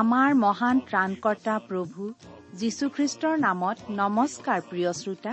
আমাৰ মহান ত্ৰাণকৰ্তা প্ৰভু যীশুখ্ৰীষ্টৰ নামত নমস্কাৰ প্ৰিয় শ্ৰোতা।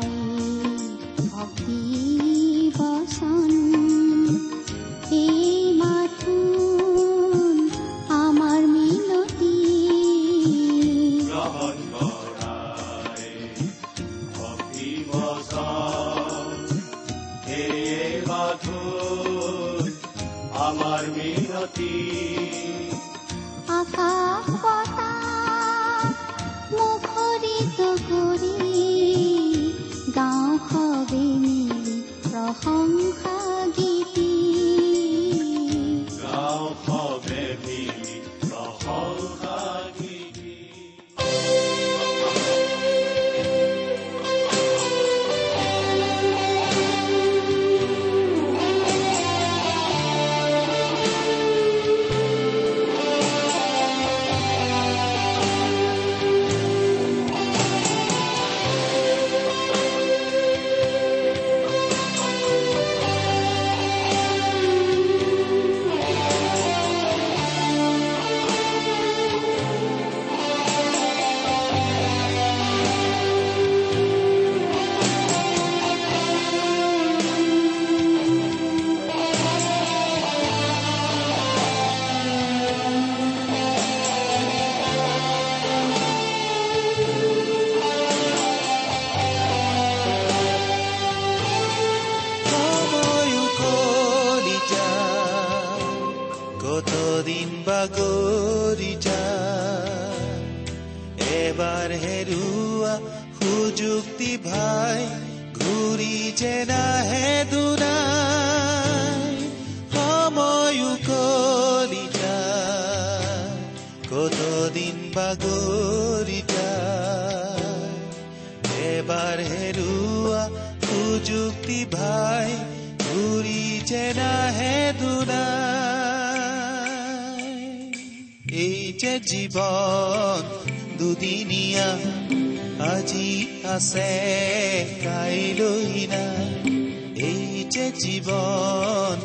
যে জীৱন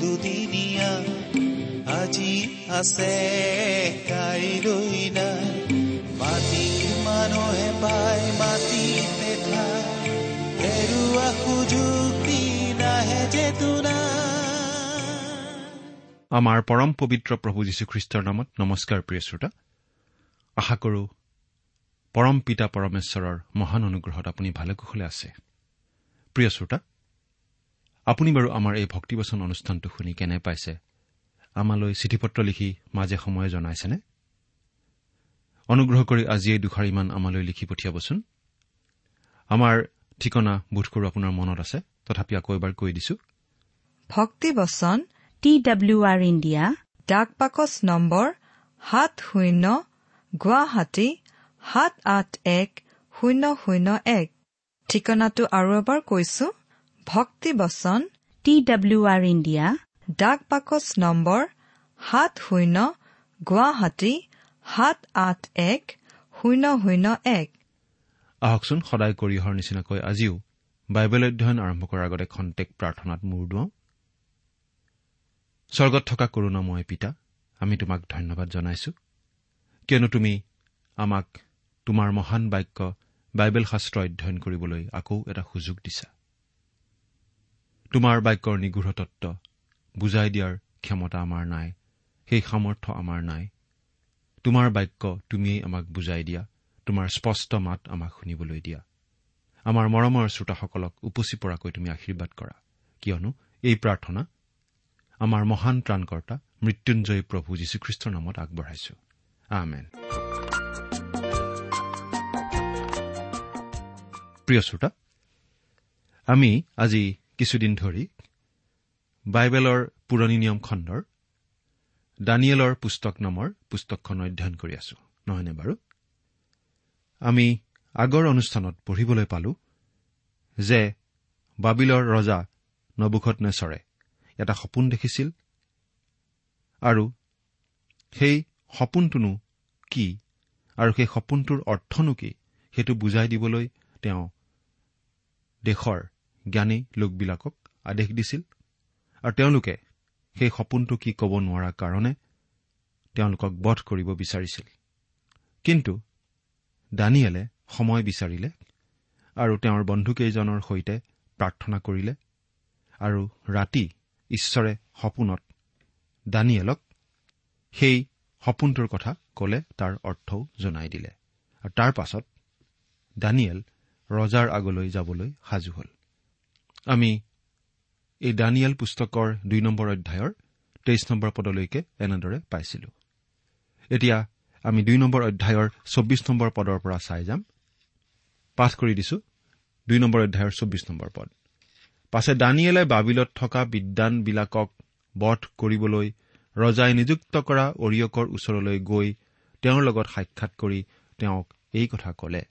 দুদিনীয়া আজি আছে কাইলৈ নাই। মাটিৰ মানুহে পায় মাটিতে ঠাই হেৰুৱা সুযোগ নাহে যে আমাৰ পৰম পবিত্ৰ প্ৰভু যীশুখ্ৰীষ্টৰ নামত নমস্কাৰ প্ৰিয় শ্ৰোতা। আশা কৰো পৰম পিতা পৰমেশ্বৰৰ মহান অনুগ্ৰহত আপুনি ভালে কুশলে আছে। প্ৰিয় শ্ৰোতা আপুনি বাৰু আমাৰ এই ভক্তিবচন অনুষ্ঠানটো শুনি কেনে পাইছে? আমালৈ চিঠি পত্ৰ লিখি মাজে সময়ে জনাইছেনে? অনুগ্ৰহ কৰি আজি এই দুষাৰিমান আমালৈ লিখি পঠিয়াবচোন। আমাৰ ঠিকনা বোধ কৰো আপোনাৰ মনত আছে তথাপি আকৌ এবাৰ কৈ দিছো। ভক্তিবচন টি ডাব্লিউ আৰ ইণ্ডিয়া ডাক পাকচ নম্বৰ সাত শূন্য গুৱাহাটী সাত আঠ এক শূন্য শূন্য এক। ঠিকনাটো আৰু এবাৰ কৈছো। ভক্তিবচন টি ডাব্লিউ আৰ ইণ্ডিয়া ডাক পাকচ নম্বৰ সাত শূন্য গুৱাহাটী সাত আঠ এক শূন্য শূন্য এক আহকচোন সদায় কৰি অহাৰ নিচিনাকৈ আজিও বাইবেল অধ্যয়ন আৰম্ভ কৰাৰ আগতে খন্তেক প্ৰাৰ্থনাত মূৰ দুৱাওঁ। স্বৰ্গত থকা কৰোণাময় পিতা আমি তোমাক ধন্যবাদ জনাইছো। কিয়নো তুমি আমাক তোমাৰ মহান বাক্য বাইবেল শাস্ত্ৰ অধ্যয়ন কৰিবলৈ আকৌ এটা সুযোগ দিছা। তোমাৰ বাক্যৰ নিগৃঢ় বুজাই দিয়াৰ ক্ষমতা আমাৰ নাই সেই সামৰ্থ্য আমাৰ নাই। তোমাৰ বাক্য তুমিয়েই আমাক বুজাই দিয়া তোমাৰ স্পষ্ট মাত আমাক শুনিবলৈ দিয়া। আমাৰ মৰমৰ শ্ৰোতাসকলক উপচি পৰাকৈ তুমি আশীৰ্বাদ কৰা। কিয়নো এই প্ৰাৰ্থনা আমাৰ মহান ত্ৰাণকৰ্তা মৃত্যুঞ্জয়ী প্ৰভু যীশুখ্ৰীষ্টৰ নামত আগবঢ়াইছো। আমেন। প্ৰিয় শ্ৰোতা আমি আজি কিছুদিন ধৰি বাইবেলৰ পুৰণি নিয়ম খণ্ডৰ দানিয়েলৰ পুস্তক নামৰ পুস্তকখন অধ্যয়ন কৰি আছো নহয়নে বাৰু? আমি আগৰ অনুষ্ঠানত পঢ়িবলৈ পালো যে বাবিলৰ ৰজা নবুখত নেচৰে এটা সপোন দেখিছিল আৰু সেই সপোনটোনো কি আৰু সেই সপোনটোৰ অৰ্থনো কি সেইটো বুজাই দিবলৈ তেওঁ দেশৰ জ্ঞানী লোকবিলাকক আদেশ দিছিল। আৰু তেওঁলোকে সেই সপোনটো কি ক'ব নোৱাৰা কাৰণে তেওঁলোকক বধ কৰিব বিচাৰিছিল। কিন্তু দানিয়েলে সময় বিচাৰিলে আৰু তেওঁৰ বন্ধুকেইজনৰ সৈতে প্ৰাৰ্থনা কৰিলে আৰু ৰাতি ঈশ্বৰে সপোনত দানিয়েলক সেই সপোনটোৰ কথা কলে তাৰ অৰ্থও জনাই দিলে। আৰু তাৰ পাছত দানিয়েল ৰজাৰ আগলৈ যাবলৈ সাজু হ'ল। আমি এই দানিয়েল পুস্তকৰ দুই নম্বৰ অধ্যায়ৰ তেইছ নম্বৰ পদলৈকে এনেদৰে পাইছিলো। এতিয়া আমি দুই নম্বৰ অধ্যায়ৰ চৌব্বিছ নম্বৰ পদৰ পৰা চাই যাম। পাঠ কৰি দিছো দুই নম্বৰ অধ্যায়ৰ চৌব্বিছ নম্বৰ পদ। পাছে দানিয়েলে বাবিলত থকা বিদ্যানবিলাকক বধ কৰিবলৈ ৰজাই নিযুক্ত কৰা অৰিয়কৰ ওচৰলৈ গৈ তেওঁৰ লগত সাক্ষাৎ কৰি তেওঁক এই কথা কলে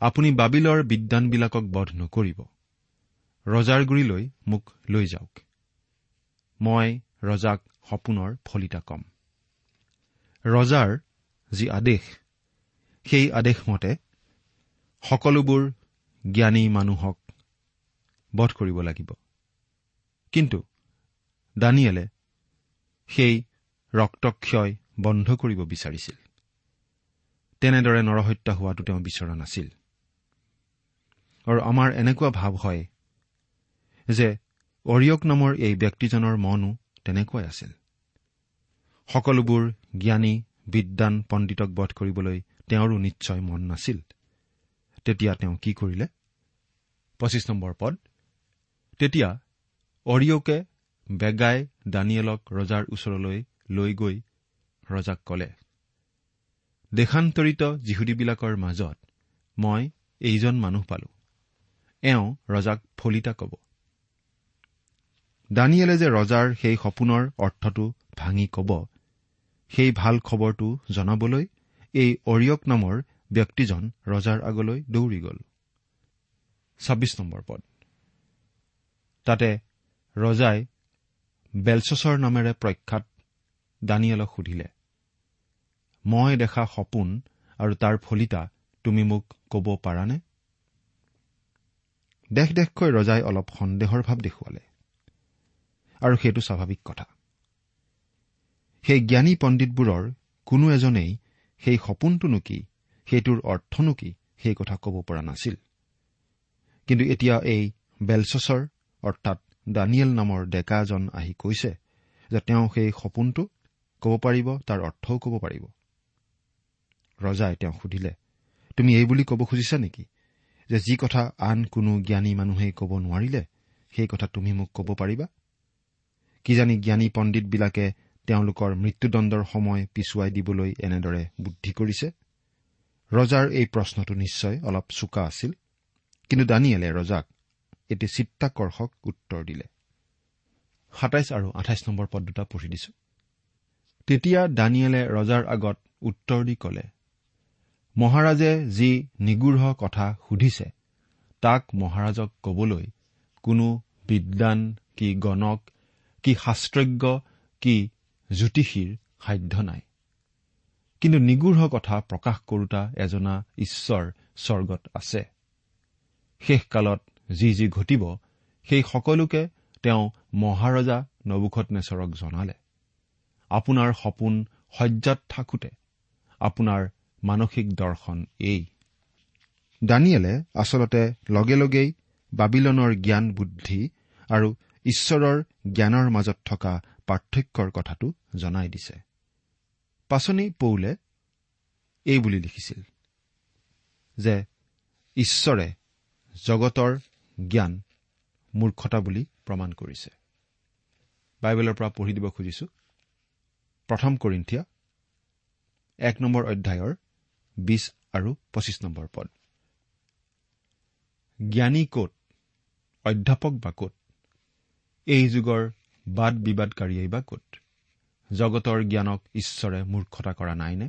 আপুনি বাবিলৰ বিদ্যানবিলাকক বধ নকৰিব। ৰজাৰ গুৰিলৈ মোক লৈ যাওক। মই ৰজাক সপোনৰ ফলিতা কম। ৰজাৰ যি আদেশ সেই আদেশমতে সকলোবোৰ জ্ঞানী মানুহক বধ কৰিব লাগিব। কিন্তু দানিয়েলে সেই ৰক্তক্ষয় বন্ধ কৰিব বিচাৰিছিল। তেনেদৰে নৰহত্যা হোৱাটো তেওঁ বিচৰা নাছিল। আৰু আমাৰ এনেকুৱা ভাৱ হয় যে অৰিয়ক নামৰ এই ব্যক্তিজনৰ মনো তেনেকুৱাই আছিল। সকলোবোৰ জ্ঞানী বিদ্বান পণ্ডিতক বধ কৰিবলৈ তেওঁৰো নিশ্চয় মন নাছিল। তেতিয়া তেওঁ কি কৰিলে? পঁচিছ নম্বৰ পদ। তেতিয়া অৰিয়কে বেগাই দানিয়েলক ৰজাৰ ওচৰলৈ লৈ গৈ ৰজাক কলে দেশান্তৰিত যিহুদীবিলাকৰ মাজত মই এইজন মানুহ পালো। এওঁ ৰজাক ফলিতা কব। দানিয়েলে যে ৰজাৰ সেই সপোনৰ অৰ্থটো ভাঙি কব সেই ভাল খবৰটো জনাবলৈ এই অৰিয়ক নামৰ ব্যক্তিজন ৰজাৰ আগলৈ দৌৰি গ'ল। তাতে ৰজাই বেলচছৰ নামেৰে প্ৰখ্যাত দানিয়েলক সুধিলে মই দেখা সপোন আৰু তাৰ ফলিতা তুমি মোক ক'ব পাৰানে? দেশ দেশকৈ ৰজাই অলপ সন্দেহৰ ভাৱ দেখুৱালে। আৰু সেইটো স্বাভাৱিক কথা। সেই জ্ঞানী পণ্ডিতবোৰৰ কোনো এজনেই সেই সপোনটোনো কি সেইটোৰ অৰ্থনো কি সেই কথা ক'ব পৰা নাছিল। কিন্তু এতিয়া এই বেলচছৰ অৰ্থাৎ দানিয়েল নামৰ ডেকাজন আহি কৈছে যে তেওঁ সেই সপোনটো ক'ব পাৰিব তাৰ অৰ্থও ক'ব পাৰিব। ৰজাই তেওঁক সুধিলে তুমি এই বুলি ক'ব খুজিছা নেকি? যে যি কথা আন কোনো জ্ঞানী মানুহেই ক'ব নোৱাৰিলে সেই কথা তুমি মোক ক'ব পাৰিবা? কিজানি জ্ঞানী পণ্ডিতবিলাকে তেওঁলোকৰ মৃত্যুদণ্ডৰ সময় পিছুৱাই দিবলৈ এনেদৰে বুদ্ধি কৰিছে? ৰজাৰ এই প্ৰশ্নটো নিশ্চয় অলপ চোকা আছিল। কিন্তু দানিয়েলে ৰজাক এটি চিত্তাকৰ্ষক উত্তৰ দিলে। সাতাইছ আৰু আঠাইছ নম্বৰ পদ দুটা পঢ়ি দিছো। তেতিয়া দানিয়েলে ৰজাৰ আগত উত্তৰ দি কলে মহাৰাজে যি নিগূঢ় কথা সুধিছে তাক মহাৰাজক কবলৈ কোনো বিদ্বান কি গণক কি শাস্ত্ৰজ্ঞ কি জ্যোতিষীৰ সাধ্য নাই। কিন্তু নিগূঢ় কথা প্ৰকাশ কৰোতা এজনা ঈশ্বৰ স্বৰ্গত আছে। শেষকালত যি যি ঘটিব সেই সকলোকে তেওঁ মহাৰজা নবুখত নেচৰক জনালে। আপোনাৰ সপোন শয্যাত থাকোঁতে আপোনাৰ মানসিক দৰ্শন এই। দানিয়েলে আচলতে লগে লগেই বাবিলনৰ জ্ঞান বুদ্ধি আৰু ঈশ্বৰৰ জ্ঞানৰ মাজত থকা পাৰ্থক্যৰ কথাটো জনাই দিছে। পাচনি পৌলে এই বুলি লিখিছিল যে ঈশ্বৰে জগতৰ জ্ঞান মূৰ্খতা বুলি প্ৰমাণ কৰিছে। বাইবেলৰ পৰা পঢ়ি দিব খুজিছো। প্ৰথম কৰিন্ঠিয়া এক নম্বৰ অধ্যায়ৰ বিছ আৰু পঁচিছ নম্বৰ পদ। জ্ঞানী ক'ত? অধ্যাপক বা ক'ত? এই যুগৰ বাদ বিবাদকাৰীয়েই বা ক'ত? জগতৰ জ্ঞানক ঈশ্বৰে মূৰ্খতা কৰা নাইনে?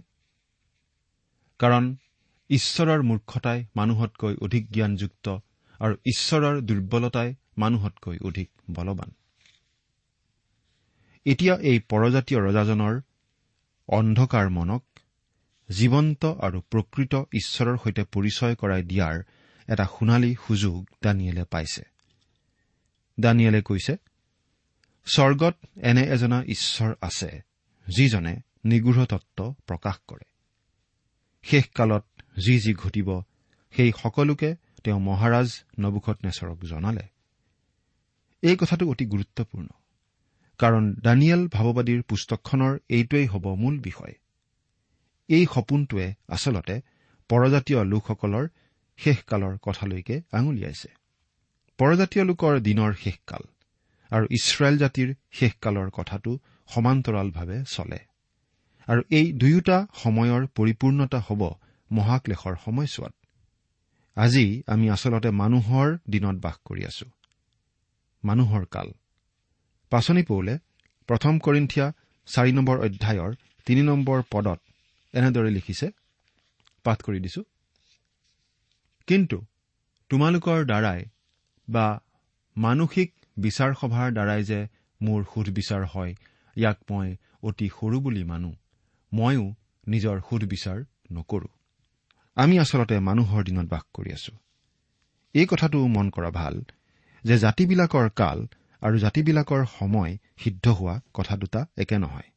কাৰণ ঈশ্বৰৰ মূৰ্খতাই মানুহতকৈ অধিক জ্ঞানযুক্ত আৰু ঈশ্বৰৰ দুৰ্বলতাই মানুহতকৈ অধিক বলৱান। এতিয়া এই পৰজাতীয় ৰজাজনৰ অন্ধকাৰ মনক জীৱন্ত আৰু প্ৰকৃত ঈশ্বৰৰ সৈতে পৰিচয় কৰাই দিয়াৰ এটা সোণালী সুযোগ দানিয়েলে পাইছে। দানিয়েলে কৈছে স্বৰ্গত এনে এজনা ঈশ্বৰ আছে যিজনে নিগৃঢ় তত্ব প্ৰকাশ কৰে। শেষকালত যি যি ঘটিব সেই সকলোকে তেওঁ মহাৰাজ নবুখত নেচৰক জনালে। এই কথাটো অতি গুৰুত্বপূৰ্ণ কাৰণ দানিয়েল ভাৱবাদীৰ পুস্তকখনৰ এইটোৱেই হ'ব মূল বিষয়। এই সপোনটোৱে আচলতে পৰজাতীয় লোকসকলৰ শেষকালৰ কথালৈকে আঙুলিয়াইছে। পৰজাতীয় লোকৰ দিনৰ শেষকাল আৰু ইছৰাইল জাতিৰ শেষকালৰ কথাটো সমান্তৰালভাৱে চলে। আৰু এই দুয়োটা সময়ৰ পৰিপূৰ্ণতা হ'ব মহাক্লেশৰ সময়ছোৱাত। আজি আমি আচলতে মানুহৰ দিনত বাস কৰি আছো। মানুহৰ কাল। পাচনি পৌলে প্ৰথম কৰিন্ঠিয়া চাৰি নম্বৰ অধ্যায়ৰ তিনি নম্বৰ পদত এনেদৰে লিখিছে পাঠ কৰি দিছো। কিন্তু তোমালোকৰ দ্বাৰাই বা মানসিক বিচাৰ সভাৰ দ্বাৰাই যে মোৰ সুধবিচাৰ হয় ইয়াক মই অতি সৰু বুলি মানো। ময়ো নিজৰ সুধবিচাৰ নকৰো। আমি আচলতে মানুহৰ দিনত বাস কৰি আছো। এই কথাটো মন কৰা ভাল যে জাতিবিলাকৰ কাল আৰু জাতিবিলাকৰ সময় সিদ্ধ হোৱা কথা দুটা একে নহয়।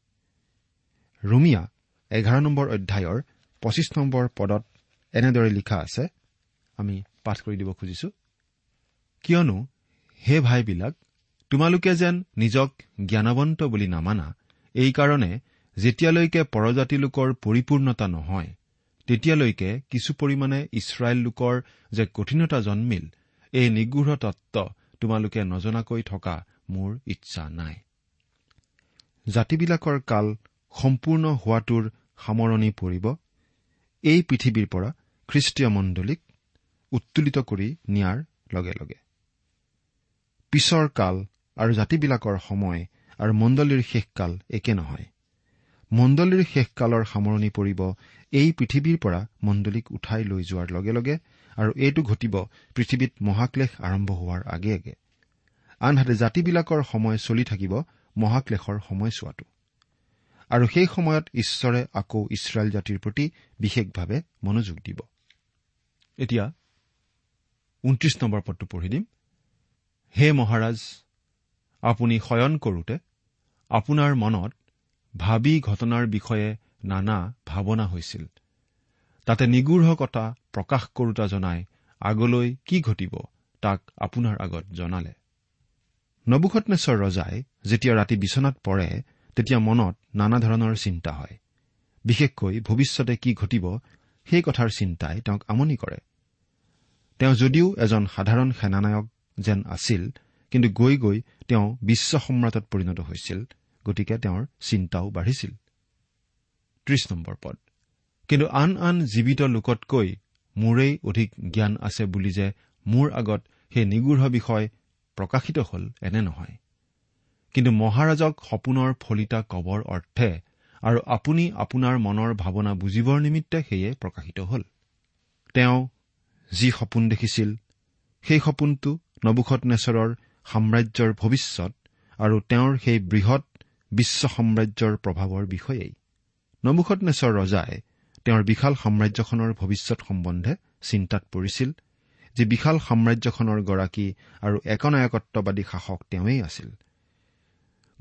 ৰুমিয়া এঘাৰ নম্বৰ অধ্যায়ৰ পঁচিছ নম্বৰ পদত এনেদৰে লিখা আছে আমি পাঠ কৰি দিব খুজিছো। কিয়নো হে ভাইবিলাক তোমালোকে যেন নিজক জ্ঞানৱন্ত বুলি নামানা এইকাৰণে যেতিয়ালৈকে পৰজাতি লোকৰ পৰিপূৰ্ণতা নহয় তেতিয়ালৈকে কিছু পৰিমাণে ইছৰাইল লোকৰ যে কঠিনতা জন্মিল এই নিগৃঢ় তত্ত্ব তোমালোকে নজনাকৈ থকা মোৰ ইচ্ছা নাই। জাতিবিলাকৰ কাল সম্পূৰ্ণ হোৱাটোৰ সামৰণি পৰিব এই পৃথিৱীৰ পৰা খ্ৰীষ্টীয় মণ্ডলীক উত্তোলিত কৰি নিয়াৰ লগে লগে। পিছৰ কাল আৰু জাতিবিলাকৰ সময় আৰু মণ্ডলীৰ শেষকাল একে নহয়। মণ্ডলীৰ শেষকালৰ সামৰণি পৰিব এই পৃথিৱীৰ পৰা মণ্ডলীক উঠাই লৈ যোৱাৰ লগে লগে আৰু এইটো ঘটিব পৃথিৱীত মহাক্লেশ আৰম্ভ হোৱাৰ আগে আগে। আনহাতে জাতিবিলাকৰ সময় চলি থাকিব মহাক্লেশৰ সময়ছোৱাটো আৰু সেই সময়ত ঈশ্বৰে আকৌ ইছৰাইল জাতিৰ প্ৰতি বিশেষভাৱে মনোযোগ দিব। এতিয়া ঊনত্ৰিশ নম্বৰ পদটো পঢ়ি দিম। হে মহাৰাজ আপুনি শয়ন কৰোতে আপোনাৰ মনত ভাবি ঘটনাৰ বিষয়ে নানা ভাৱনা হৈছিল। তাতে নিগূঢ় কথা প্ৰকাশ কৰোতা জনাই আগলৈ কি ঘটিব তাক আপোনাৰ আগত জনালে। নবুখতনেশ্বৰ ৰজাই যেতিয়া ৰাতি বিচনাত পৰে তেতিয়া মনত নানা ধৰণৰ চিন্তা হয়। বিশেষকৈ ভৱিষ্যতে কি ঘটিব সেই কথাৰ চিন্তাই তেওঁক আমনি কৰে। তেওঁ যদিও এজন সাধাৰণ সেনানায়ক যেন আছিল কিন্তু গৈ গৈ তেওঁ বিশ্ব সম্ৰাটত পৰিণত হৈছিল গতিকে তেওঁৰ চিন্তাও বাঢ়িছিল। কিন্তু আন আন জীৱিত লোকতকৈ মোৰেই অধিক জ্ঞান আছে বুলি যে মোৰ আগত সেই নিগৃঢ় বিষয় প্ৰকাশিত হল এনে নহয়। কিন্তু মহাৰাজক সপোনৰ ফলিতা কবৰ অৰ্থে আৰু আপুনি আপোনাৰ মনৰ ভাৱনা বুজিবৰ নিমিত্তে সেয়ে প্ৰকাশিত হল। তেওঁ যি সপোন দেখিছিল সেই সপোনটো নবুখত নেচৰৰ সাম্ৰাজ্যৰ ভৱিষ্যত আৰু তেওঁৰ সেই বৃহৎ বিশ্ব সাম্ৰাজ্যৰ প্ৰভাৱৰ বিষয়েই। নবুখত নেচৰ ৰজাই তেওঁৰ বিশাল সাম্ৰাজ্যখনৰ ভৱিষ্যত সম্বন্ধে চিন্তাত পৰিছিল যে বিশাল সাম্ৰাজ্যখনৰ গৰাকী আৰু একনায়কত্ববাদী শাসক তেওঁৱেই আছিল।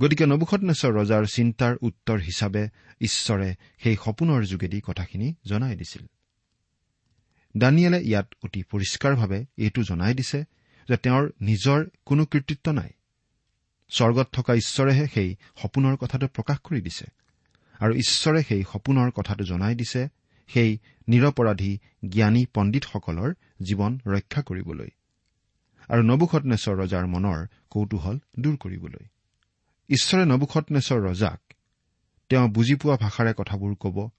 গতিকে নবুখতনেশ্বৰ ৰজাৰ চিন্তাৰ উত্তৰ হিচাপে ঈশ্বৰে সেই সপোনৰ যোগেদি কথাখিনি জনাই দিছিল। দানিয়েলে ইয়াত অতি পৰিষ্কাৰভাৱে এইটো জনাই দিছে যে তেওঁৰ নিজৰ কোনো কৃতিত্ব নাই। স্বৰ্গত থকা ঈশ্বৰেহে সেই সপোনৰ কথাটো প্ৰকাশ কৰি দিছে। আৰু ঈশ্বৰে সেই সপোনৰ কথাটো জনাই দিছে সেই নিৰপৰাধী জ্ঞানী পণ্ডিতসকলৰ জীৱন ৰক্ষা কৰিবলৈ। আৰু নবুখতনেশ্বৰ ৰজাৰ মনৰ কৌতূহল দূৰ কৰিবলৈ। ঈশ্বৰে নবুখতনেশ্বৰ ৰজাক তেওঁ বুজি পোৱা ভাষাৰে কথাবোৰ কব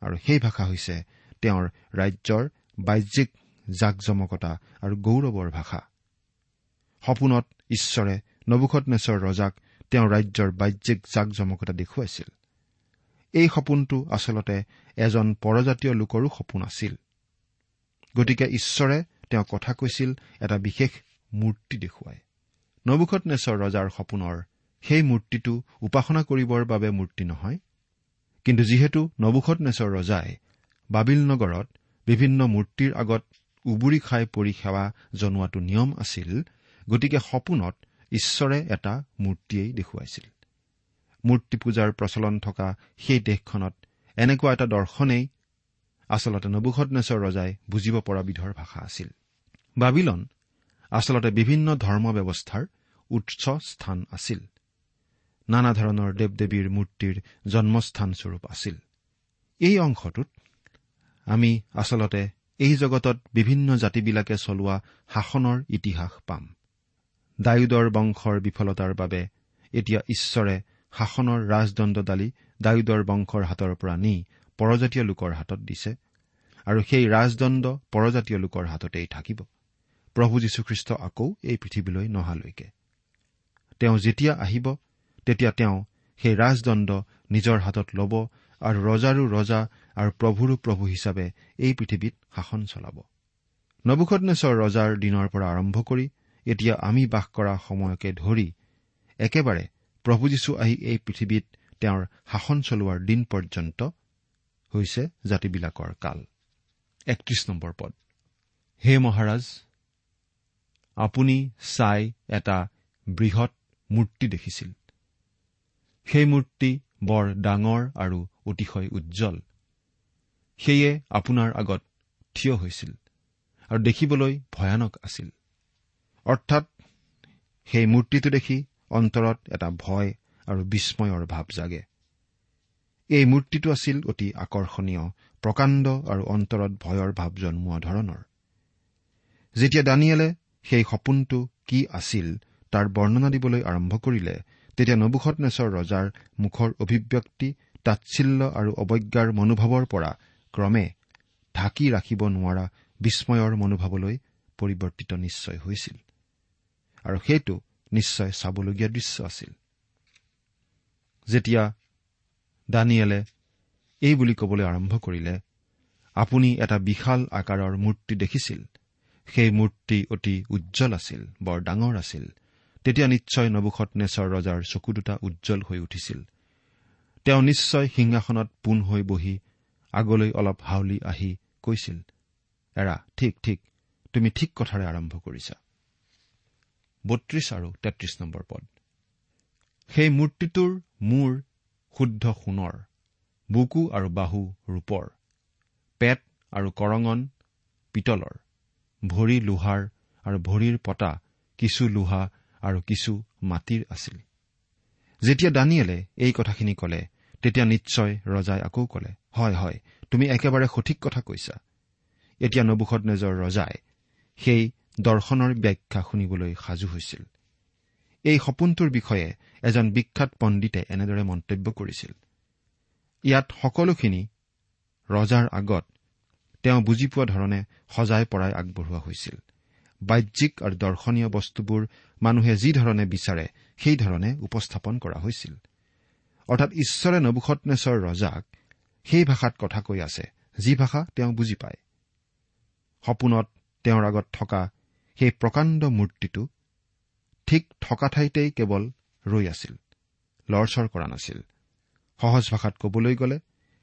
আৰু সেই ভাষা হৈছে তেওঁৰ ৰাজ্যৰ বাহ্যিক জাকজমকতা আৰু গৌৰৱৰ ভাষা। সপোনত ঈশ্বৰে নবুখতনেশ্বৰ ৰজাক তেওঁৰ ৰাজ্যৰ বাহ্যিক জাকজমকতা দেখুৱাইছিল। এই সপোনটো আচলতে এজন পৰজাতীয় লোকৰো সপোন আছিল। গতিকে ঈশ্বৰে তেওঁ কথা কৈছিল এটা বিশেষ মূৰ্তি দেখুৱাই। নবুখতনেশ্বৰ ৰজাৰ সপোনৰ সেই মূৰ্তিটো উপাসনা কৰিবৰ বাবে মূৰ্তি নহয়। কিন্তু যিহেতু নবুখতনেশ্বৰ ৰজাই বাবিল নগৰত বিভিন্ন মূৰ্তিৰ আগত উবুৰি খাই পৰি সেৱা জনোৱাটো নিয়ম আছিল গতিকে সপোনত ঈশ্বৰে এটা মূৰ্তিয়েই দেখুৱাইছিল। মূৰ্তি পূজাৰ প্ৰচলন থকা সেই দেশখনত এনেকুৱা এটা দৰ্শনেই আচলতে নবুখতনেশ্বৰ ৰজাই বুজিব পৰা বিধৰ ভাষা আছিল। বাবিলন আচলতে বিভিন্ন ধৰ্ম ব্যৱস্থাৰ উৎস স্থান আছিল। নানা ধৰণৰ দেৱ দেৱীৰ মূৰ্তিৰ জন্মস্থানস্বৰূপ আছিল। এই অংশটোত আমি আচলতে এই জগতত বিভিন্ন জাতিবিলাকে চলোৱা শাসনৰ ইতিহাস পাম। ডায়ুদৰ বংশৰ বিফলতাৰ বাবে এতিয়া ঈশ্বৰে শাসনৰ ৰাজদণ্ডদালি ডায়ুদৰ বংশৰ হাতৰ পৰা নি পৰজাতীয় লোকৰ হাতত দিছে আৰু সেই ৰাজদণ্ড পৰজাতীয় লোকৰ হাততেই থাকিব। প্ৰভু যীশুখ্ৰীষ্ট আকৌ এই পৃথিৱীলৈ নহালৈকে। তেওঁ যেতিয়া আহিব তেতিয়া তেওঁ সেই ৰাজদণ্ড নিজৰ হাতত ল'ব আৰু ৰজাৰো ৰজা আৰু প্ৰভুৰো প্ৰভু হিচাপে এই পৃথিৱীত শাসন চলাব। নবুখনেশ্বৰ ৰজাৰ দিনৰ পৰা আৰম্ভ কৰি এতিয়া আমি বাস কৰা সময়কে ধৰি একেবাৰে প্ৰভু যীশু আহি এই পৃথিৱীত তেওঁৰ শাসন চলোৱাৰ দিন পৰ্যন্ত হৈছে জাতিবিলাকৰ কাল। একত্ৰিশ নম্বৰ পদ। হে মহাৰাজ আপুনি চাই এটা বৃহৎ মূৰ্তি দেখিছিল। সেই মূৰ্তি বৰ ডাঙৰ আৰু অতিশয় উজ্জ্বল। সেয়ে আপোনাৰ আগত থিয় হৈছিল আৰু দেখিবলৈ ভয়ানক আছিল। অৰ্থাৎ সেই মূৰ্তিটো দেখি অন্তৰত এটা ভয় আৰু বিস্ময়ৰ ভাৱ জাগে। এই মূৰ্তিটো আছিল অতি আকৰ্ষণীয় প্ৰকাণ্ড আৰু অন্তৰত ভয়ৰ ভাৱ জন্মোৱা ধৰণৰ। যেতিয়া দানিয়েলে সেই সপোনটো কি আছিল তাৰ বৰ্ণনা দিবলৈ আৰম্ভ কৰিলে তেতিয়া নবুখতনেশ্বৰ ৰজাৰ মুখৰ অভিব্যক্তি তাচ্ছিল্য আৰু অৱজ্ঞাৰ মনোভাৱৰ পৰা ক্ৰমে ঢাকি ৰাখিব নোৱাৰা বিস্ময়ৰ মনোভাৱলৈ পৰিৱৰ্তিত নিশ্চয় হৈছিল। আৰু সেইটো নিশ্চয় চাবলগীয়া দৃশ্য আছিল। যেতিয়া দানিয়েলে এই বুলি কবলৈ আৰম্ভ কৰিলে আপুনি এটা বিশাল আকাৰৰ মূৰ্তি দেখিছিল। সেই মূৰ্তি অতি উজ্জ্বল আছিল বৰ ডাঙৰ আছিল। তেতিয়া নিশ্চয় নবুখত নেচৰ ৰজাৰ চকু দুটা উজ্জ্বল হৈ উঠিছিল। তেওঁ নিশ্চয় সিংহাসনত পোন হৈ বহি আগলৈ অলপ হাউলি আহি কৈছিল এৰা ঠিক ঠিক তুমি ঠিক কথাৰে আৰম্ভ কৰিছা। বত্ৰিশ আৰু তেত্ৰিশ নম্বৰ পদ। সেই মূৰ্তিটোৰ মূৰ শুদ্ধ সোণৰ বুকু আৰু বাহু ৰূপৰ পেট আৰু কৰঙন পিতলৰ ভৰি লোহাৰ আৰু ভৰিৰ পতা কিছু লোহা আৰু কিছু মাটিৰ আছিল। যেতিয়া দানিয়েলে এই কথাখিনি কলে তেতিয়া নিশ্চয় ৰজাই আকৌ কলে হয় হয় তুমি একেবাৰে সঠিক কথা কৈছা। এতিয়া নবুখত নেজৰ ৰজাই সেই দৰ্শনৰ ব্যাখ্যা শুনিবলৈ সাজু হৈছিল। এই সপোনটোৰ বিষয়ে এজন বিখ্যাত পণ্ডিতে এনেদৰে মন্তব্য কৰিছিল। ইয়াত সকলোখিনি ৰজাৰ আগত তেওঁ বুজি পোৱা ধৰণে সজাই পৰাই আগবঢ়োৱা হৈছিল। বাহ্যিক আৰু দৰ্শনীয় বস্তুবোৰ মানুহে যি ধৰণে বিচাৰে সেইধৰণে উপস্থাপন কৰা হৈছিল। অৰ্থাৎ ঈশ্বৰে নবুখতনেশ্বৰ ৰজাক সেই ভাষাত কথা কৈ আছে যি ভাষা তেওঁ বুজি পায়। সপোনত তেওঁৰ আগত থকা সেই প্ৰকাণ্ড মূৰ্তিটো ঠিক থকা ঠাইতেই কেৱল ৰৈ আছিল লৰচৰ কৰা নাছিল। সহজ ভাষাত কবলৈ গ'লে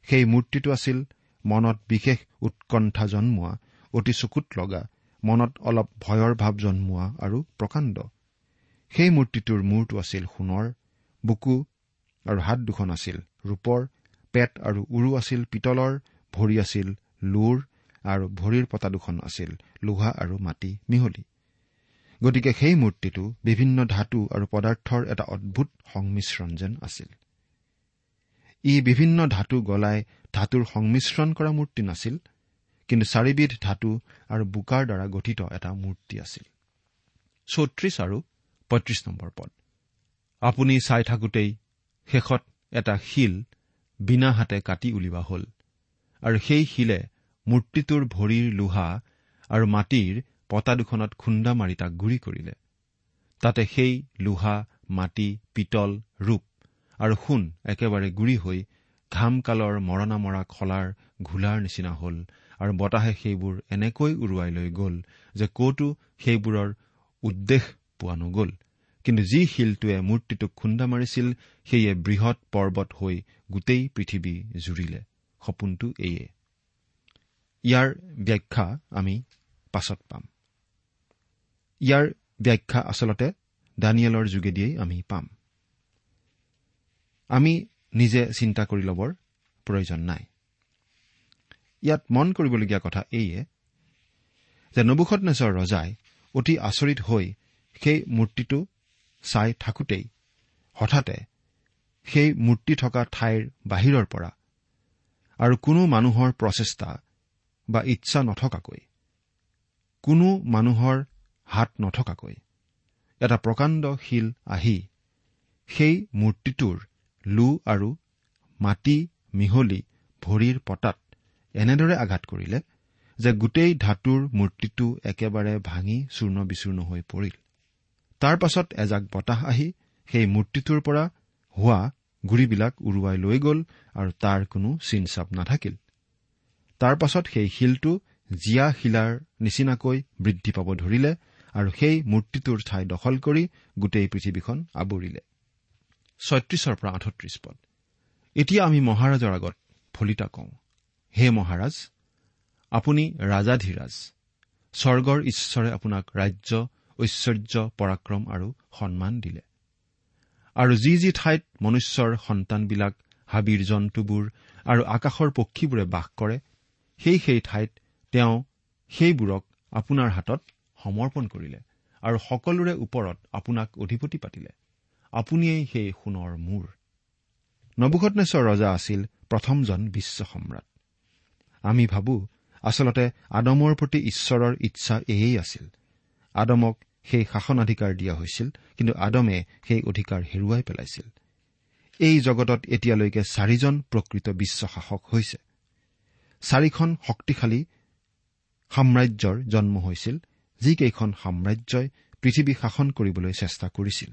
সেই মূৰ্তিটো আছিল মনত বিশেষ উৎকণ্ঠা জন্মোৱা অতি চকুত লগা মনত অলপ ভয়ৰ ভাৱ জন্মোৱা আৰু প্ৰকাণ্ড। সেই মূৰ্তিটোৰ মূৰটো আছিল সোণৰ বুকু আৰু হাত দুখন আছিল ৰূপৰ পেট আৰু উৰু আছিল পিতলৰ ভৰি আছিল লোৰ আৰু ভৰিৰ পতা দুখন আছিল লোহা আৰু মাটি মিহলি। গতিকে সেই মূৰ্তিটো বিভিন্ন ধাতু আৰু পদাৰ্থৰ এটা অদ্ভুত সংমিশ্ৰণ যেন আছিল। ই বিভিন্ন ধাতু গলাই ধাতুৰ সংমিশ্ৰণ কৰা মূৰ্তি নাছিল কিন্তু চাৰিবিধ ধাতু আৰু বোকাৰ দ্বাৰা গঠিত এটা মূৰ্তি আছিল। চৌত্ৰিশ আৰু পঁয়ত্ৰিশ নম্বৰ পদ। আপুনি চাই থাকোঁতেই শেষত এটা শিল বিনা হাতে কাটি উলিওৱা হল আৰু সেই শিলে মূৰ্তিটোৰ ভৰিৰ লোহা আৰু মাটিৰ পতা দুখনত খুন্দা মাৰি তাক গুৰি কৰিলে। তাতে সেই লোহা মাটি পিতল ৰূপ আৰু সোণ একেবাৰে গুৰি হৈ ঘামকালৰ মৰণা মৰা খলাৰ ঘোলাৰ নিচিনা হল আৰু বতাহে সেইবোৰ এনেকৈ উৰুৱাই লৈ গ'ল যে কতো সেইবোৰৰ উদ্দেশ পোৱা নগ'ল। কিন্তু যি শিলটোৱে মূৰ্তিটোক খুন্দা মাৰিছিল সেয়ে বৃহৎ পৰ্বত হৈ গোটেই পৃথিৱী জুৰিলে। সপোনটো এয়ে। ইয়াৰ ব্যাখ্যা আমি পাছত পাম। ইয়াৰ ব্যাখ্যা আচলতে দানিয়েলৰ যোগেদিয়েই আমি পাম। আমি নিজে চিন্তা কৰি ল'বৰ প্ৰয়োজন নাই। ইয়াত মন কৰিবলগীয়া কথা এইয়ে যে নবুখত নেচৰ ৰজাই অতি আচৰিত হৈ সেই মূৰ্তিটো চাই থাকোঁতেই হঠাতে সেই মূৰ্তি থকা ঠাইৰ বাহিৰৰ পৰা আৰু কোনো মানুহৰ প্ৰচেষ্টা বা ইচ্ছা নথকাকৈ। কোনো মানুহৰ হাত নথকাকৈ। এটা প্ৰকাণ্ড শিল আহি সেই মূৰ্তিটোৰ লো আৰু মাটি মিহলি ভৰিৰ পতাত এনেদৰে আঘাত কৰিলে যে গোটেই ধাতুৰ মূৰ্তিটো একেবাৰে ভাঙি চূৰ্ণ বিচূৰ্ণ হৈ পৰিল। তাৰ পাছত এজাক বতাহ আহি সেই মূৰ্তিটোৰ পৰা হোৱা গুৰিবিলাক উৰুৱাই লৈ গ'ল আৰু তাৰ কোনো চিনচাপ নাথাকিল। তাৰ পাছত সেই শিলটো জীয়া শিলাৰ নিচিনাকৈ বৃদ্ধি পাব ধৰিলে আৰু সেই মূৰ্তিটোৰ ঠাই দখল কৰি গোটেই পৃথিৱীখন আৱৰিলে। ছয়ত্ৰিশৰ পৰা আঠত্ৰিশ পদ। এতিয়া আমি মহাৰাজৰ আগত ফলিতা কওঁ হে মহাৰাজ আপুনি ৰাজাধীৰাজ স্বৰ্গৰ ঈশ্বৰে আপোনাক ৰাজ্য ঐশ্বৰ্য পৰাক্ৰম আৰু সন্মান দিলে। আৰু যি যি ঠাইত মনুষ্যৰ সন্তানবিলাক হাবিৰ জন্তুবোৰ আৰু আকাশৰ পক্ষীবোৰে বাস কৰে সেই সেই ঠাইত তেওঁ সেইবোৰক আপোনাৰ হাতত সমৰ্পণ কৰিলে আৰু সকলোৰে ওপৰত আপোনাক অধিপতি পাতিলে। আপুনিয়েই সেই সোণৰ মূৰ। নবুকটনেশ্বৰ ৰজা আছিল প্ৰথমজন বিশ্ব সম্ৰাট। আমি ভাবো আচলতে আদমৰ প্ৰতি ঈশ্বৰৰ ইচ্ছা এয়েই আছিল। আদমক সেই শাসনাধিকাৰ দিয়া হৈছিল কিন্তু আদমে সেই অধিকাৰ হেৰুৱাই পেলাইছিল। এই জগতত এতিয়ালৈকে চাৰিজন প্ৰকৃত বিশ্ব শাসক হৈছে। চাৰিখন শক্তিশালী সাম্ৰাজ্যৰ জন্ম হৈছিল যিকেইখন সাম্ৰাজ্যই পৃথিৱী শাসন কৰিবলৈ চেষ্টা কৰিছিল।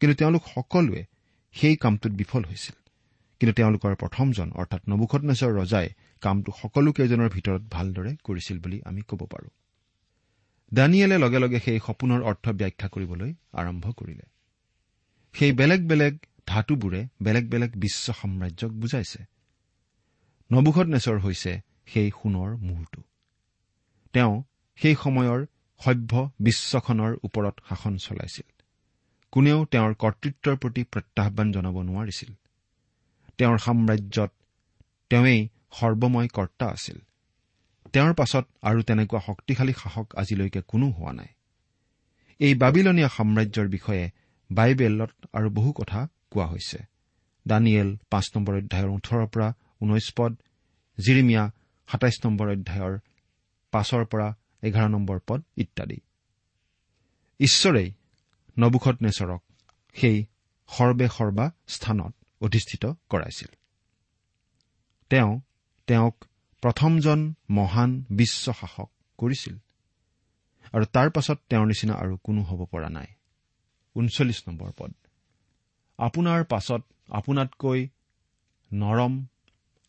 কিন্তু তেওঁলোক সকলোৱে সেই কামটোত বিফল হৈছিল। কিন্তু তেওঁলোকৰ প্ৰথমজন অৰ্থাৎ নবুখতনেশ্বৰ ৰজাই কামটো সকলোকেইজনৰ ভিতৰত ভালদৰে কৰিছিল বুলি আমি ক'ব পাৰোঁ। দানিয়েলে লগে লগে সেই সপোনৰ অৰ্থ ব্যাখ্যা কৰিবলৈ আৰম্ভ কৰিলে। সেই বেলেগ বেলেগ ধাতুবোৰে বেলেগ বেলেগ বিশ্ব সাম্ৰাজ্যক বুজাইছে। নবুখতনেশ্বৰ হৈছে সেই সোণৰ মূৰটো। তেওঁ সেই সময়ৰ সভ্য বিশ্বখনৰ ওপৰত শাসন চলাইছিল। কোনেও তেওঁৰ কৰ্তৃত্বৰ প্ৰতি প্ৰত্যাহান জনাব নোৱাৰিছিল। তেওঁৰ সাম্ৰাজ্যত তেওঁৱেই সৰ্বময় কৰ্তা আছিল। তেওঁৰ পাছত আৰু তেনেকুৱা শক্তিশালী শাসক আজিলৈকে কোনো হোৱা নাই। এই বাবিলনীয়া সাম্ৰাজ্যৰ বিষয়ে বাইবেলত আৰু বহু কথা কোৱা হৈছে। দানিয়েল পাঁচ নম্বৰ অধ্যায়ৰ ওঠৰৰ পৰা ঊনৈশ পদ। জিৰিমিয়া সাতাইছ নম্বৰ অধ্যায়ৰ পাঁচৰ পৰা এঘাৰ নম্বৰ পদ ইত্যাদি। ঈশ্বৰেই নবুখত নেচৰক সেই সৰ্বে সৰ্বা স্থানত অধিষ্ঠিত কৰাইছিল। তেওঁ তেওঁক প্ৰথমজন মহান বিশ্ব শাসক কৰিছিল আৰু তাৰ পাছত তেওঁৰ নিচিনা আৰু কোনো হ'ব পৰা নাই। ঊনচল্লিছ নম্বৰ পদ। আপোনাৰ পাছত আপোনাতকৈ নৰম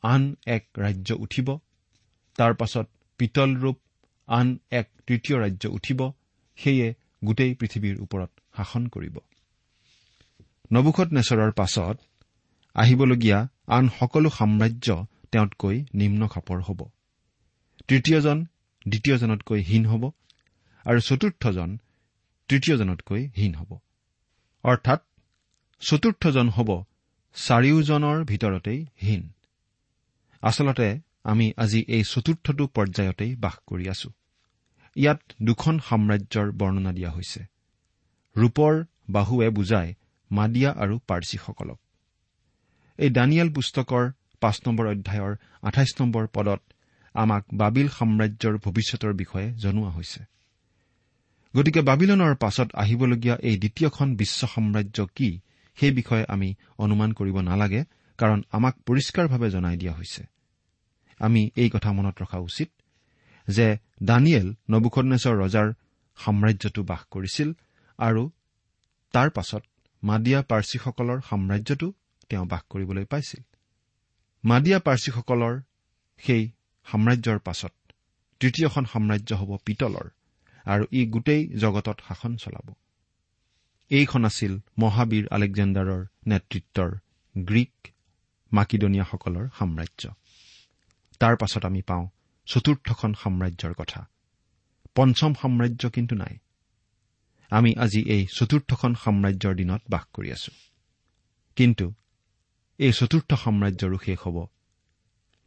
আন এক ৰাজ্য উঠিব। তাৰ পাছত পিতল ৰূপ আন এক তৃতীয় ৰাজ্য উঠিব। সেয়ে গোটেই পৃথিৱীৰ ওপৰত শাসন কৰিব। নবুখত নেচৰৰ পাছত আহিবলগীয়া আন সকলো সাম্ৰাজ্য তেওঁতকৈ নিম্ন খাপৰ হ'ব। তৃতীয়জন দ্বিতীয়জনতকৈ হীন হ'ব আৰু চতুৰ্থজন তৃতীয়জনতকৈ হীন হ'ব। অৰ্থাৎ চতুৰ্থজন হ'ব চাৰিওজনৰ ভিতৰতেই হীন। আচলতে আমি আজি এই চতুৰ্থটো পৰ্যায়তেই বাস কৰি আছো। ইয়াত দুখন সাম্ৰাজ্যৰ বৰ্ণনা দিয়া হৈছে। ৰূপৰ বাহুৱে বুজায় মাদিয়া আৰু পাৰ্চীসকলক। এই দানিয়েল পুস্তকৰ পাঁচ নম্বৰ অধ্যায়ৰ আঠাইছ নম্বৰ পদত আমাক বাবিল সাম্ৰাজ্যৰ ভৱিষ্যতৰ বিষয়ে জনোৱা হৈছে। গতিকে বাবিলনৰ পাছত আহিবলগীয়া এই দ্বিতীয়খন বিশ্ব সাম্ৰাজ্য কি সেই বিষয়ে আমি অনুমান কৰিব নালাগে। কাৰণ আমাক পৰিষ্কাৰভাৱে জনাই দিয়া হৈছে। আমি এই কথা মনত ৰখা উচিত যে দানিয়েল নবুখনেশ্বৰ ৰজাৰ সাম্ৰাজ্যটো বাস কৰিছিল আৰু তাৰ পাছত মাদিয়া পাৰ্চীসকলৰ সাম্ৰাজ্যটো তেওঁ বাস কৰিবলৈ পাইছিল। মাদিয়া পাৰ্চীসকলৰ সেই সাম্ৰাজ্যৰ পাছত তৃতীয়খন সাম্ৰাজ্য হ'ব পিতলৰ আৰু ই গোটেই জগতত শাসন চলাব। এইখন আছিল মহাবীৰ আলেকজেণ্ডাৰৰ নেতৃত্বৰ গ্ৰীক মাকিডনিয়াসকলৰ সাম্ৰাজ্য। তাৰ পাছত আমি পাওঁ চতুৰ্থখন সাম্ৰাজ্যৰ কথা। পঞ্চম সাম্ৰাজ্য কিন্তু নাই। আমি আজি এই চতুৰ্থখন সাম্ৰাজ্যৰ দিনত বাস কৰি আছো। কিন্তু এই চতুৰ্থ সাম্ৰাজ্যৰো শেষ হ'ব।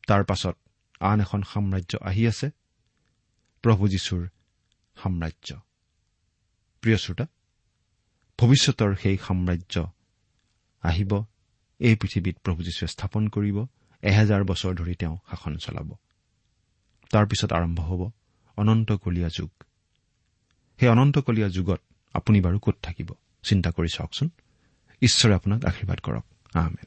তাৰ পাছত আন এখন সাম্ৰাজ্য আহি আছে প্ৰভু যীশুৰ সাম্ৰাজ্য। প্ৰিয় শ্ৰোতা ভৱিষ্যতৰ সেই সাম্ৰাজ্য আহিব। এই পৃথিৱীত প্ৰভু যীশুৱে স্থাপন কৰিব এহেজাৰ বছৰ ধৰি তেওঁ শাসন চলাব। তাৰ পিছত আৰম্ভ হ'ব অনন্তকলীয়া যুগ। সেই অনন্তকলীয়া যুগত আপুনি বাৰু ক'ত থাকিব? চিন্তা কৰি চাওকচোন। ঈশ্বৰে আপোনাক আশীৰ্বাদ কৰক। আহমেদ